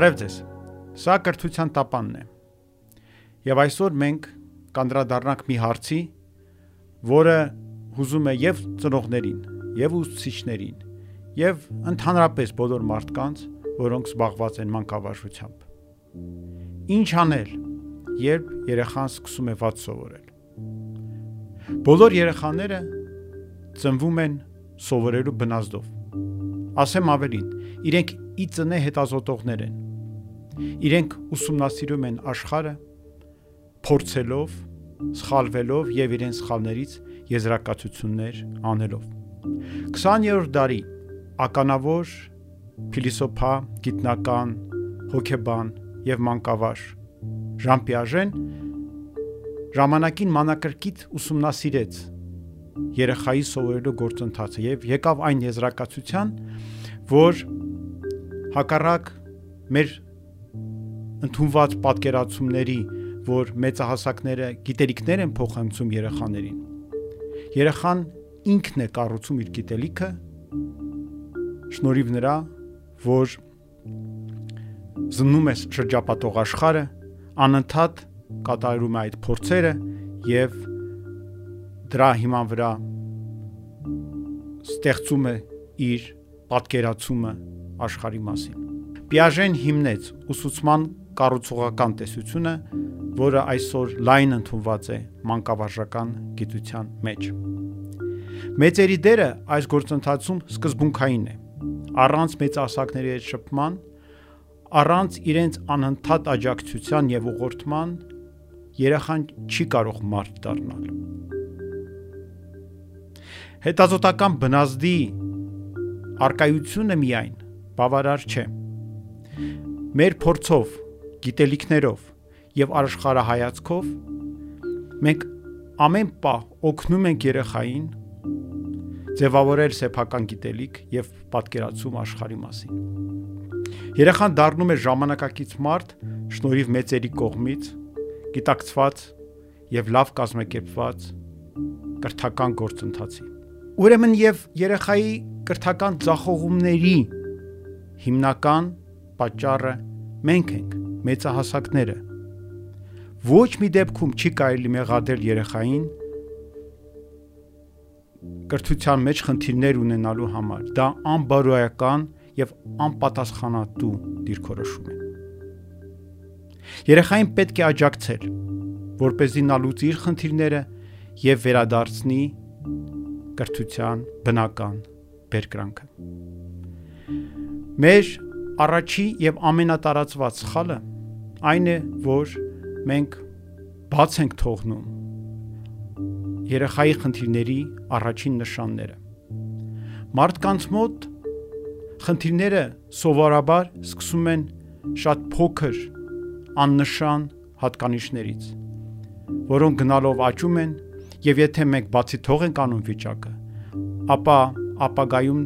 Բարև ձեզ։ Սա կրթության տապանն է։ Եվ այսօր մենք կանդրադառնանք մի հարցի, որը հուզում է եւ ծնողներին, եւ ուսուցիչներին, եւ ընդհանրապես բոլոր մարդկանց, որոնք զբաղված են մանկավարժությամբ։ Ինչ անել, երբ երեխան սկսում է ված սովորել։ Բոլոր երեխաները ծնվում են սովորելու բնազդով։ Ասեմ ավելին, իրենք ի ծնե հետազոտողներ են։ Իրենք ուսումնասիրում են աշխարհը, փորձելով, սխալվելով եւ իրենց սխալներից եզրակացություններ անելով։ 20-րդ դարի ականավոր փիլիսոփա, գիտնական, հոգեբան եւ մանկավար Ժան Պիաժեն ժամանակին մանակրկիտ ուսումնասիրեց երեխայի սովորելու գործընթացը եւ եկավ այն եզրակացության, որ հակառակ մեր ընդունված պատկերացումների, որ մեծահասակները գիտելիքներ են փոխանցում երեխաներին։ Երեխան ինքն է կառուցում իր գիտելիքը շնորհիվ նրա, որ զննում է շրջապատող աշխարհը, անընդհատ կատարում է այդ փորձերը եւ դրա հիման վրա ստեղծում է իր պատկերացումը աշխարհի մասին։ Պիաժեն հիմնեց ուսուցման կառուցողական տեսությունը, որը այսօր լայն ընդունված է մանկավարժական գիտության մեջ։ Մեծերի դերը այս գործընթացում սկզբունքային է։ Առանց մեծահասակների հետ շփման, առանց իրենց անընդհատ աջակցության եւ ուղղորդման երեխան չի կարող մարդ դառնալ։ Հետազոտական բնազդի արկայությունը միայն բավարար չէ։ Մեր փորձով, գիտելիքներով եւ աշխարհայացքով մենք ամեն պահ օգնում ենք երեխային ձևավորել սեփական գիտելիք եւ պատկերացում աշխարհի մասին։ Երեխան դառնում է ժամանակակից մարդ շնորհիվ մեծերի կողմից գիտակցված եւ լավ կազմակերպված կրթական գործընթացի։ Ուրեմն եւ երեխայի կրթական ցախողումների հիմնական պատճառը մենք ենք, մեծահասակները։ Ոչ մի դեպքում չի կարելի մեղադրել երեխային կրթության մեջ խնդիրներ ունենալու համար։ Դա անբարոյական եւ անպատասխանատու դիրքորոշում է։ Երեխային պետք է աջակցել, որ เป զի նա լուծի իր խնդիրները եւ վերադարձնի կրթության բնական բերկրանքը։ Մեր առաջի եւ ամենատարածված սխալը այն է, որ մենք բաց ենք թողնում երեխայի խնդիրների առաջին նշանները։ Մարդկանց մոտ խնդիրները սովորաբար սկսում են շատ փոքր աննշան հատկանիշներից, որոնք գնալով աճում են եւ եթե մենք բացի թող ենք անում վիճակը, ապա ապագայում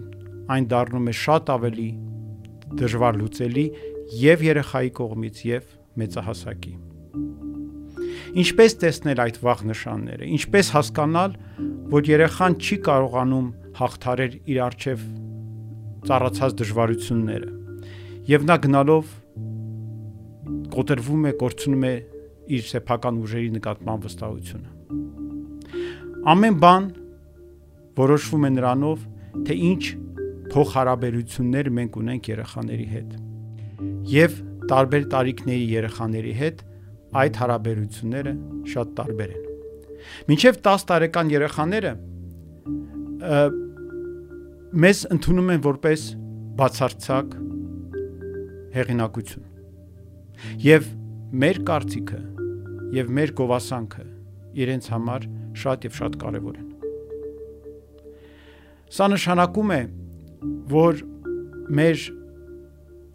այն դառնում է շատ ավելի դժվար լուծելի եւ երեխայի կողմից եւ մեծահասակի։ Ինչպես տեսնել այդ վաղ նշանները։ Ինչպես հասկանալ, որ երեխան չի կարողանում հաղթարել իր արժև ծառացած դժվարությունները։ Եվ նա գնալով կոտրվում է, կորցնում է իր սեփական ուժերի նկատմամբ վստահությունը։ Ամեն բան որոշվում է նրանով, թե ինչ փոխհարաբերություններ մենք ունենք երեխաների հետ։ Եվ տարբեր տարիքների երեխաների հետ այդ հարաբերությունները շատ տարբեր են։ Մինչև 10 տարեկան երեխաները մեզ ընդունում են որպես բացարձակ հեղինակություն։ Եվ մեր կարծիքը եւ մեր գովասանքը իրենց համար շատ եւ շատ կարեւոր են։ Սա նշանակում է, որ մեր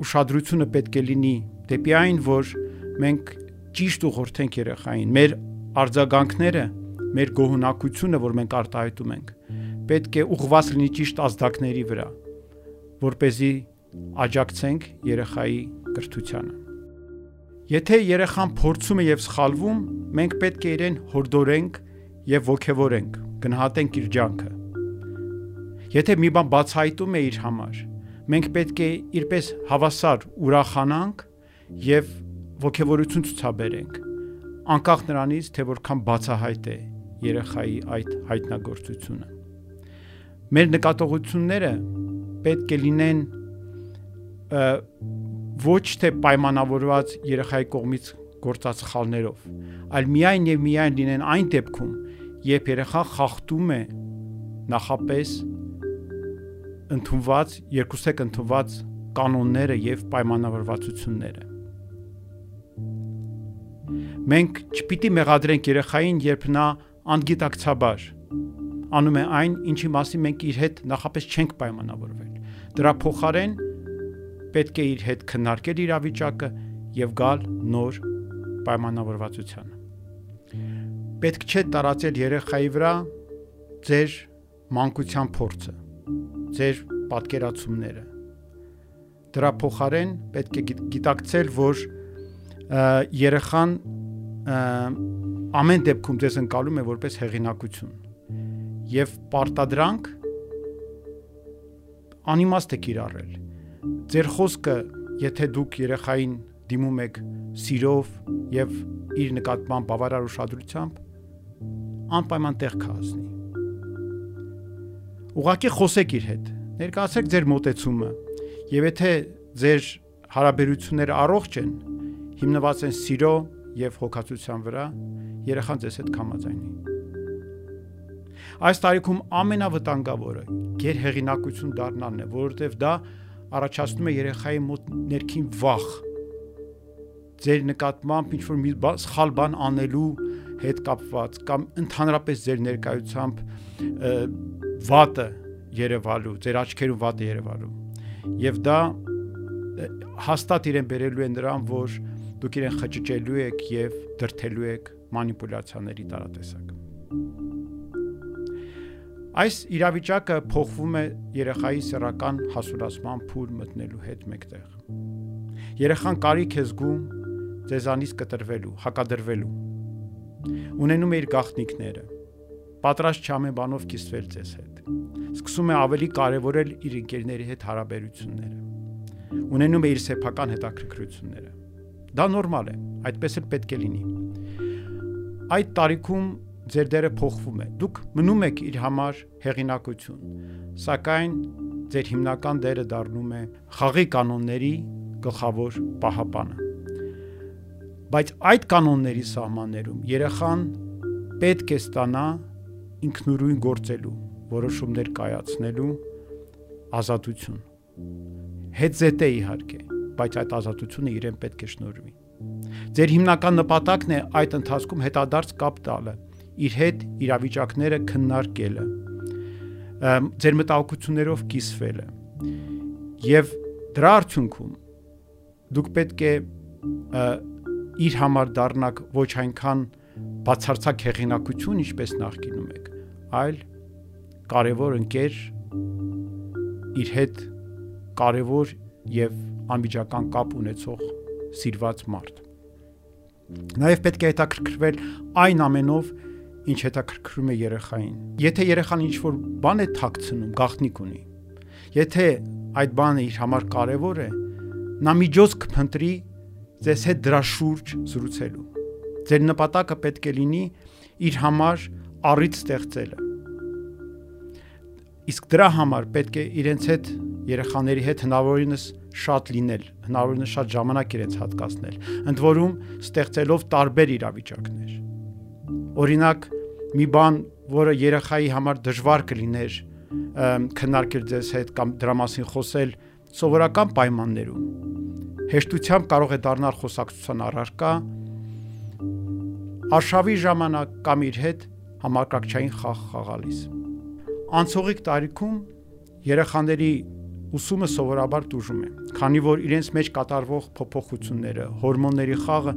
ուշադրությունը պետք է լինի դեպի այն, որ մենք ճիշտ ուղղորդենք երեխային, մեր արձագանքները, մեր գոհունակությունը, որ մենք արտահայտում ենք, պետք է ուղղված լինի ճիշտ ազդակների վրա, որ เป զի աջակցենք երեխայի կրթությանը։ Եթե երեխան փորձում է եւ սխալվում, մենք պետք է իրեն հորդորենք եւ ողջևորենք, գնահատենք իր ջանքը։ Եթե մի բան բացահայտում է իր համար, մենք պետք է իրպես հավասար ուրախանանք եւ ողջավորություն ցուցաբերենք անկախ նրանից թե որքան բացահայտ է երեխայի այդ հայտնագործությունը մեր նկատողությունները պետք է լինեն ոչ թե պայմանավորված երեխայի կողմից գործած խալներով, այլ միայն եւ միայն լինեն այն դեպքում, երբ երեխան խախտում է նախապես ընդունված երկուսեք ընդունված կանոնները եւ պայմանավորվածությունները։ Մենք չպիտի մեղադրենք երեխային, երբ նա անգիտակցաբար անում է այն, ինչի մասին մենք իր հետ նախապես չենք պայմանավորվել։ Դրա փոխարեն պետք է իր հետ քննարկել իրավիճակը եւ գալ նոր պայմանավորվածությանը։ Պետք չէ տարածել երեխայի վրա ձեր մանկության փորձը, ձեր պատկերացումները։ Դրա փոխարեն պետք է գիտակցել, որ երեխան ամեն դեպքում ձեզ ընկալում է որպես հեղինակություն եւ պարտադրանք անիմաստ է կիրառել։ Ձեր խոսքը, եթե դուք երեխային դիմում եք սիրով եւ իր նկատմամբ բավարար ուշադրությամբ, անպայման տեղ կհասնի։ Ուղղակի խոսեք իր հետ, ներկայացրեք ձեր մտածումը եւ եթե ձեր հարաբերությունները առողջ են, հիմնված են սիրո եւ հոգացության վրա, երեխան ձեզ հետ կհամաձայնի։ Այս տարիքում ամենավտանգավորը գերհեղինակություն դառնալն է, որովհետև դա առաջացնում է երեխայի մոտ ներքին վախ, ձեր նկատմամբ ինչ որ մի սխալ բան անելու հետ կապված կամ ընդհանրապես ձեր ներկայությամբ վատը Երևալու, ձեր աչքերում վատը Երևալու։ Եվ դա հաստատ իրեն բերելու է նրան, որ դուք իրեն խճճելու եք եւ դրթելու եք մանիպուլյացիաների տարատեսակ։ Այս իրավիճակը փոխվում է երեխայի սեռական հասունացման փուլ մտնելու հետ մեկտեղ։ Երեխան կարիք է զգում ձեզանից կտրվելու, հակադրվելու։ Ունենում է իր գաղտնիքները։ Պատրաստ չամեն բանով կիսվել ձեզ հետ։ Սկսում է ավելի կարևորել իր ընկերների հետ հարաբերությունները։ Ունենում է իր սեփական հետաքրքրությունները։ Դա նորմալ է, այդպես էլ պետք է լինի։ Այդ տարիքում ձեր դերը փոխվում է։ Դուք մնում եք իր համար հեղինակություն, սակայն ձեր հիմնական դերը դառնում է խաղի կանոնների գլխավոր պահապանը բայց այդ կանոնների սահմաններում երեխան պետք է ստանա ինքնուրույն գործելու, որոշումներ կայացնելու ազատություն։ Հետ է իհարկե, բայց այդ ազատությունը իրեն պետք է շնորհվի։ Ձեր հիմնական նպատակն է այդ ընթացքում հետադարձ կապ տալը, իր հետ իրավիճակները քննարկելը, ձեր մտահոգություններով կիսվելը։ Եվ դրա արդյունքում դուք պետք է իր համար դառնաք ոչ այնքան բացարձակ հեղինակություն, ինչպես նախկինում եք, այլ կարևոր ընկեր իր հետ կարևոր եւ անմիջական կապ ունեցող սիրված մարդ։ Նաև պետք է հետաքրքրվել այն ամենով, ինչ հետաքրքրում է երեխային։ Եթե երեխան ինչ-որ բան է թաքցնում, գաղտնիք ունի։ Եթե այդ բանը իր համար կարևոր է, նա միջոց կփնտրի ձեզ հետ դրա շուրջ զրուցելու։ Ձեր նպատակը պետք է լինի իր համար առիթ ստեղծելը։ Իսկ դրա համար պետք է իրենց հետ երեխաների հետ հնարավորինս շատ լինել, հնարավորինս շատ ժամանակ իրենց հատկացնել, ընդ որում ստեղծելով տարբեր իրավիճակներ։ Օրինակ, մի բան, որը երեխայի համար դժվար կլիներ քննարկել ձեզ հետ կամ դրա մասին խոսել սովորական պայմաններում հեշտությամբ կարող է դառնալ խոսակցության առարկա արշավի ժամանակ կամ իր հետ համակարգչային խաղ խաղալիս։ Անցողիկ տարիքում երեխաների ուսումը սովորաբար դժում է, քանի որ իրենց մեջ կատարվող փոփոխությունները, հորմոնների խաղը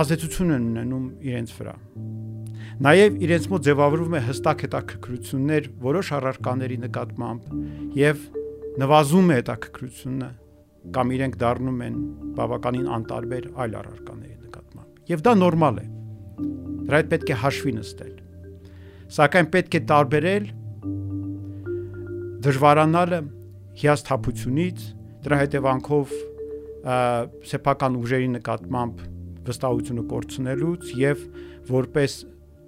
ազդեցություն են ունենում իրենց վրա։ Նաև իրենց մոտ ձևավորվում է հստակ հետաքրքրություններ որոշ առարկաների նկատմամբ եւ նվազում է հետաքրքրությունը կամ իրենք դառնում են բավականին անտարբեր այլ առարկաների նկատմամբ։ Եվ դա նորմալ է։ Դրա հետ պետք է հաշվի նստել։ Սակայն պետք է տարբերել դժվարանալը հիասթափությունից, դրա հետևանքով սեփական ուժերի նկատմամբ վստահությունը կորցնելուց եւ որպես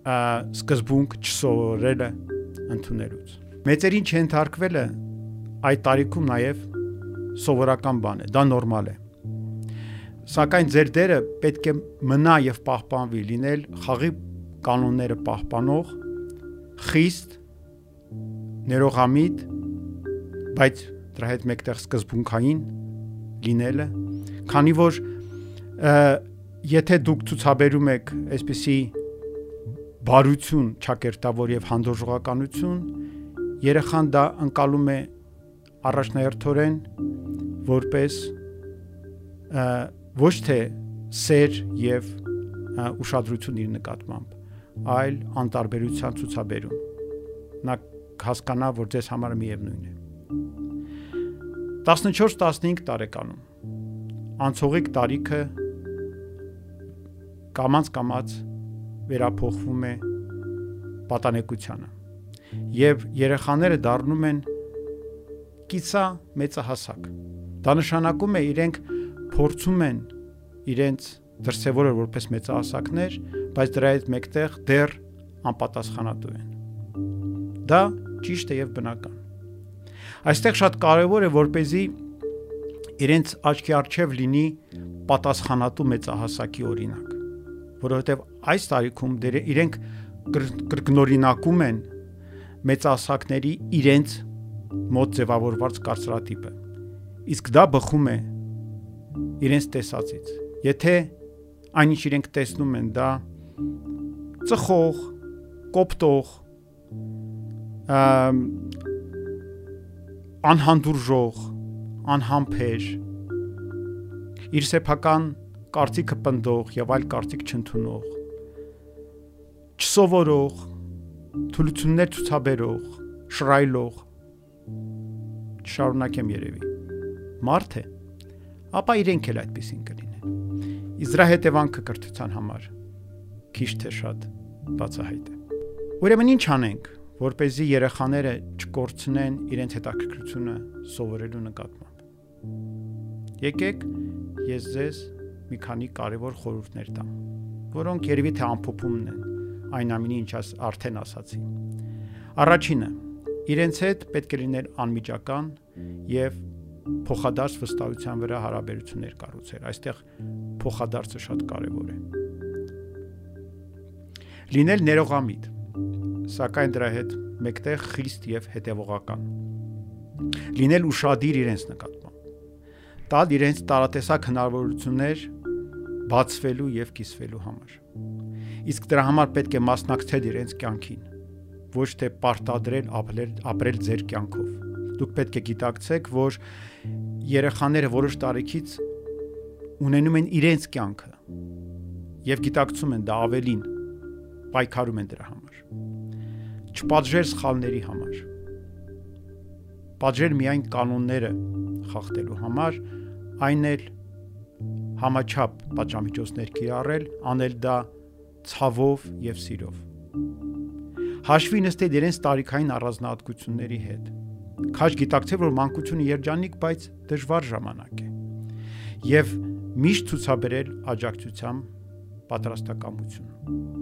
սկզբունք չսովորելը ընդունելուց։ Մեծերին չընթարկվելը այդ տարիքում նաև սովորական բան է, դա նորմալ է։ Սակայն ձեր դերը պետք է մնա եւ պահպանվի, լինել խաղի կանոնները պահպանող, խիստ, ներողամիտ, բայց դրա հետ մեկտեղ սկզբունքային լինելը, քանի որ եթե դուք ցուցաբերում եք այսպիսի բարություն, ճակերտավոր եւ հանդուրժողականություն, երեխան դա անցալում է առաջնահերթորեն որպես ոչ թե սեր եւ ուշադրություն իր նկատմամբ, այլ անտարբերության ցուցաբերում։ Նա հասկանա, որ ձեզ համար միևնույն է։ 14-15 տարեկանում անցողիկ տարիքը կամած կամած վերափոխվում է պատանեկությանը եւ երեխաները դառնում են կիսա մեծահասակ դա նշանակում է իրենք փորձում են իրենց դրսևորել որպես մեծահասակներ բայց դրա հետ մեկտեղ դեռ անպատասխանատու են դա ճիշտ է եւ բնական այստեղ շատ կարեւոր է որ เป զի իրենց աչքի առջև լինի պատասխանատու մեծահասակի օրինակ որովհետև այս տարիքում դեր իրենք կրկնօրինակում են մեծահասակների իրենց մոտ ձևավորված կարծրատիպը իսկ դա բխում է իրենց տեսածից եթե այնինչ իրենք տեսնում են դա ծխող կոպտող անհանդուրժող անհամբեր իր սեփական կարծիքը պնդող եւ այլ կարծիք չընդունող չսովորող թուլություններ ցուցաբերող շրայլող շարունակեմ երևի մարդ է ապա իրենք էլ այդպեսին կլինեն իզրա հետևանքը կրթության համար քիչ թե շատ բացահայտ է ուրեմն ինչ անենք որ เป զի երեխաները չկորցնեն իրենց հետաքրքրությունը սովորելու նկատմամբ եկեք ես ձեզ մի քանի կարևոր խորհուրդներ տամ, որոնք երևի թե ամփոփումն են այն ամինի ինչ աս արդեն ասացի։ Առաջինը՝ իրենց հետ պետք է լինել անմիջական եւ փոխադարձ վստահության վրա հարաբերություններ կառուցել։ Այստեղ փոխադարձը շատ կարևոր է։ Լինել ներողամիտ, սակայն դրա հետ մեկտեղ խիստ եւ հետեւողական։ Լինել ուրشادիր իրենց նկատմամբ։ Տալ իրենց տարատեսակ հնարավորություններ բացվելու եւ կիսվելու համար։ Իսկ դրա համար պետք է մասնակցել իրենց կյանքին, ոչ թե պարտադրել ապրել, ապրել ձեր կյանքով։ Դուք պետք է գիտակցեք, որ երեխաները որոշ տարիքից ունենում են իրենց կյանքը եւ գիտակցում են դա ավելին, պայքարում են դրա համար չպատժեր սխալների համար պատժեր միայն կանոնները խախտելու համար այն էլ համաչափ պատժամիջոցներ կիրառել, անել դա ցավով եւ սիրով։ Հաշվի նստել իրենց տարիքային առանձնահատկությունների հետ։ Քաջ գիտակցել, որ մանկությունը երջանիկ, բայց դժվար ժամանակ է։ Եվ միշտ ցուցաբերել աջակցությամբ պատրաստակամություն։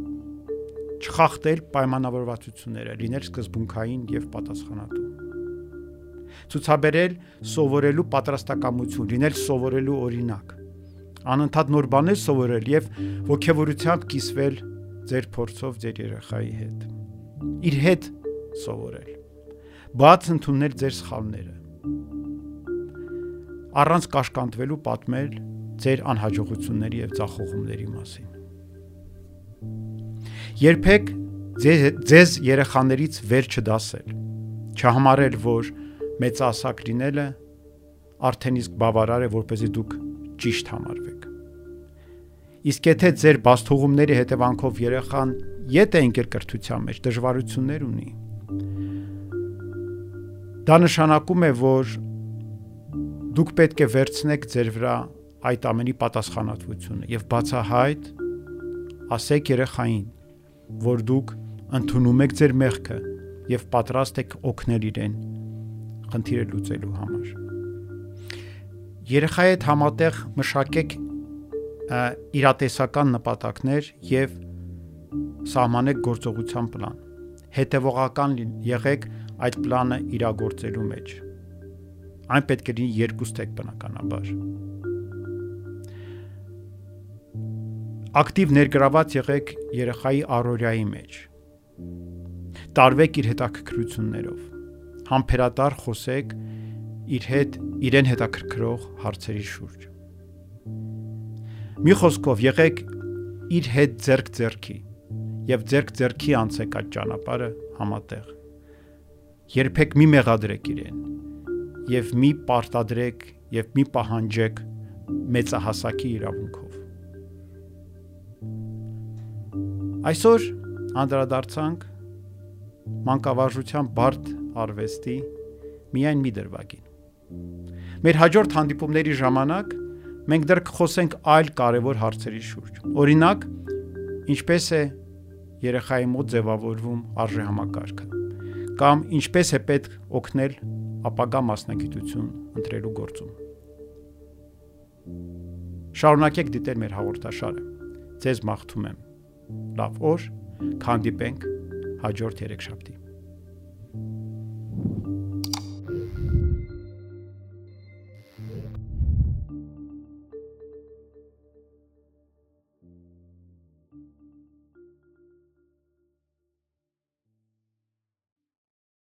Չխախտել պայմանավորվածությունները, լինել սկզբունքային եւ պատասխանատու ցուցաբերել սովորելու պատրաստակամություն, լինել սովորելու օրինակ անընդհատ նոր բաներ սովորել եւ ողջավորությամբ կիսվել ձեր փորձով ձեր երեխայի հետ։ Իր հետ սովորել։ Բաց ընդունել ձեր սխալները։ Առանց կաշկանդվելու պատմել ձեր անհաջողությունների եւ ցախողումների մասին։ Երբեք ձեզ, ձեզ երեխաներից վեր չդասել։ Չհամարել, որ մեծ ասակ լինելը արդեն իսկ բավարար է, որպեսզի դուք ճիշտ համարվեք։ Իսկ եթե ձեր բաստողումների հետևանքով երեխան ետ է ընկել կրթության մեջ, դժվարություններ ունի, դա նշանակում է, որ դուք պետք է վերցնեք ձեր վրա այդ ամենի պատասխանատվությունը եւ բացահայտ ասեք երեխային, որ դուք ընդունում եք ձեր մեղքը եւ պատրաստ եք օգնել իրեն խնդիրը լուծելու համար։ երեխայի հետ համատեղ մշակեք իրատեսական նպատակներ եւ սահմանեք գործողության պլան։ Հետևողական եղեք այդ պլանը իրագործելու մեջ։ Այն պետք է լինի երկու ստեկ բնականաբար։ Ակտիվ ներգրաված եղեք երեխայի առօրյայի մեջ։ Տարվեք իր հետաքրքրություններով։ Համբերատար խոսեք իր հետ իրեն հետաքրքրող հարցերի շուրջ։ Մի խոսքով եղեք իր հետ ձերք ձերքի եւ ձերք ձերքի անցեք այդ ճանապարհը համատեղ։ Երբեք մի մեղադրեք իրեն եւ մի պարտադրեք եւ մի պահանջեք մեծահասակի իրավունքով։ Այսօր անդրադարձանք մանկավարժության բարդ արվեստի միայն մի դրվագին։ Մեր հաջորդ հանդիպումների ժամանակ մենք դեռ կխոսենք այլ կարևոր հարցերի շուրջ։ Օրինակ, ինչպես է երեխայի մոտ ձևավորվում արժեհամակարգը կամ ինչպես է պետք օգնել ապագա մասնագիտություն ընտրելու գործում։ Շարունակեք դիտել մեր հաղորդաշարը։ Ձեզ մաղթում եմ։ Լավ օր, քանդիպենք հաջորդ երեքշաբթի։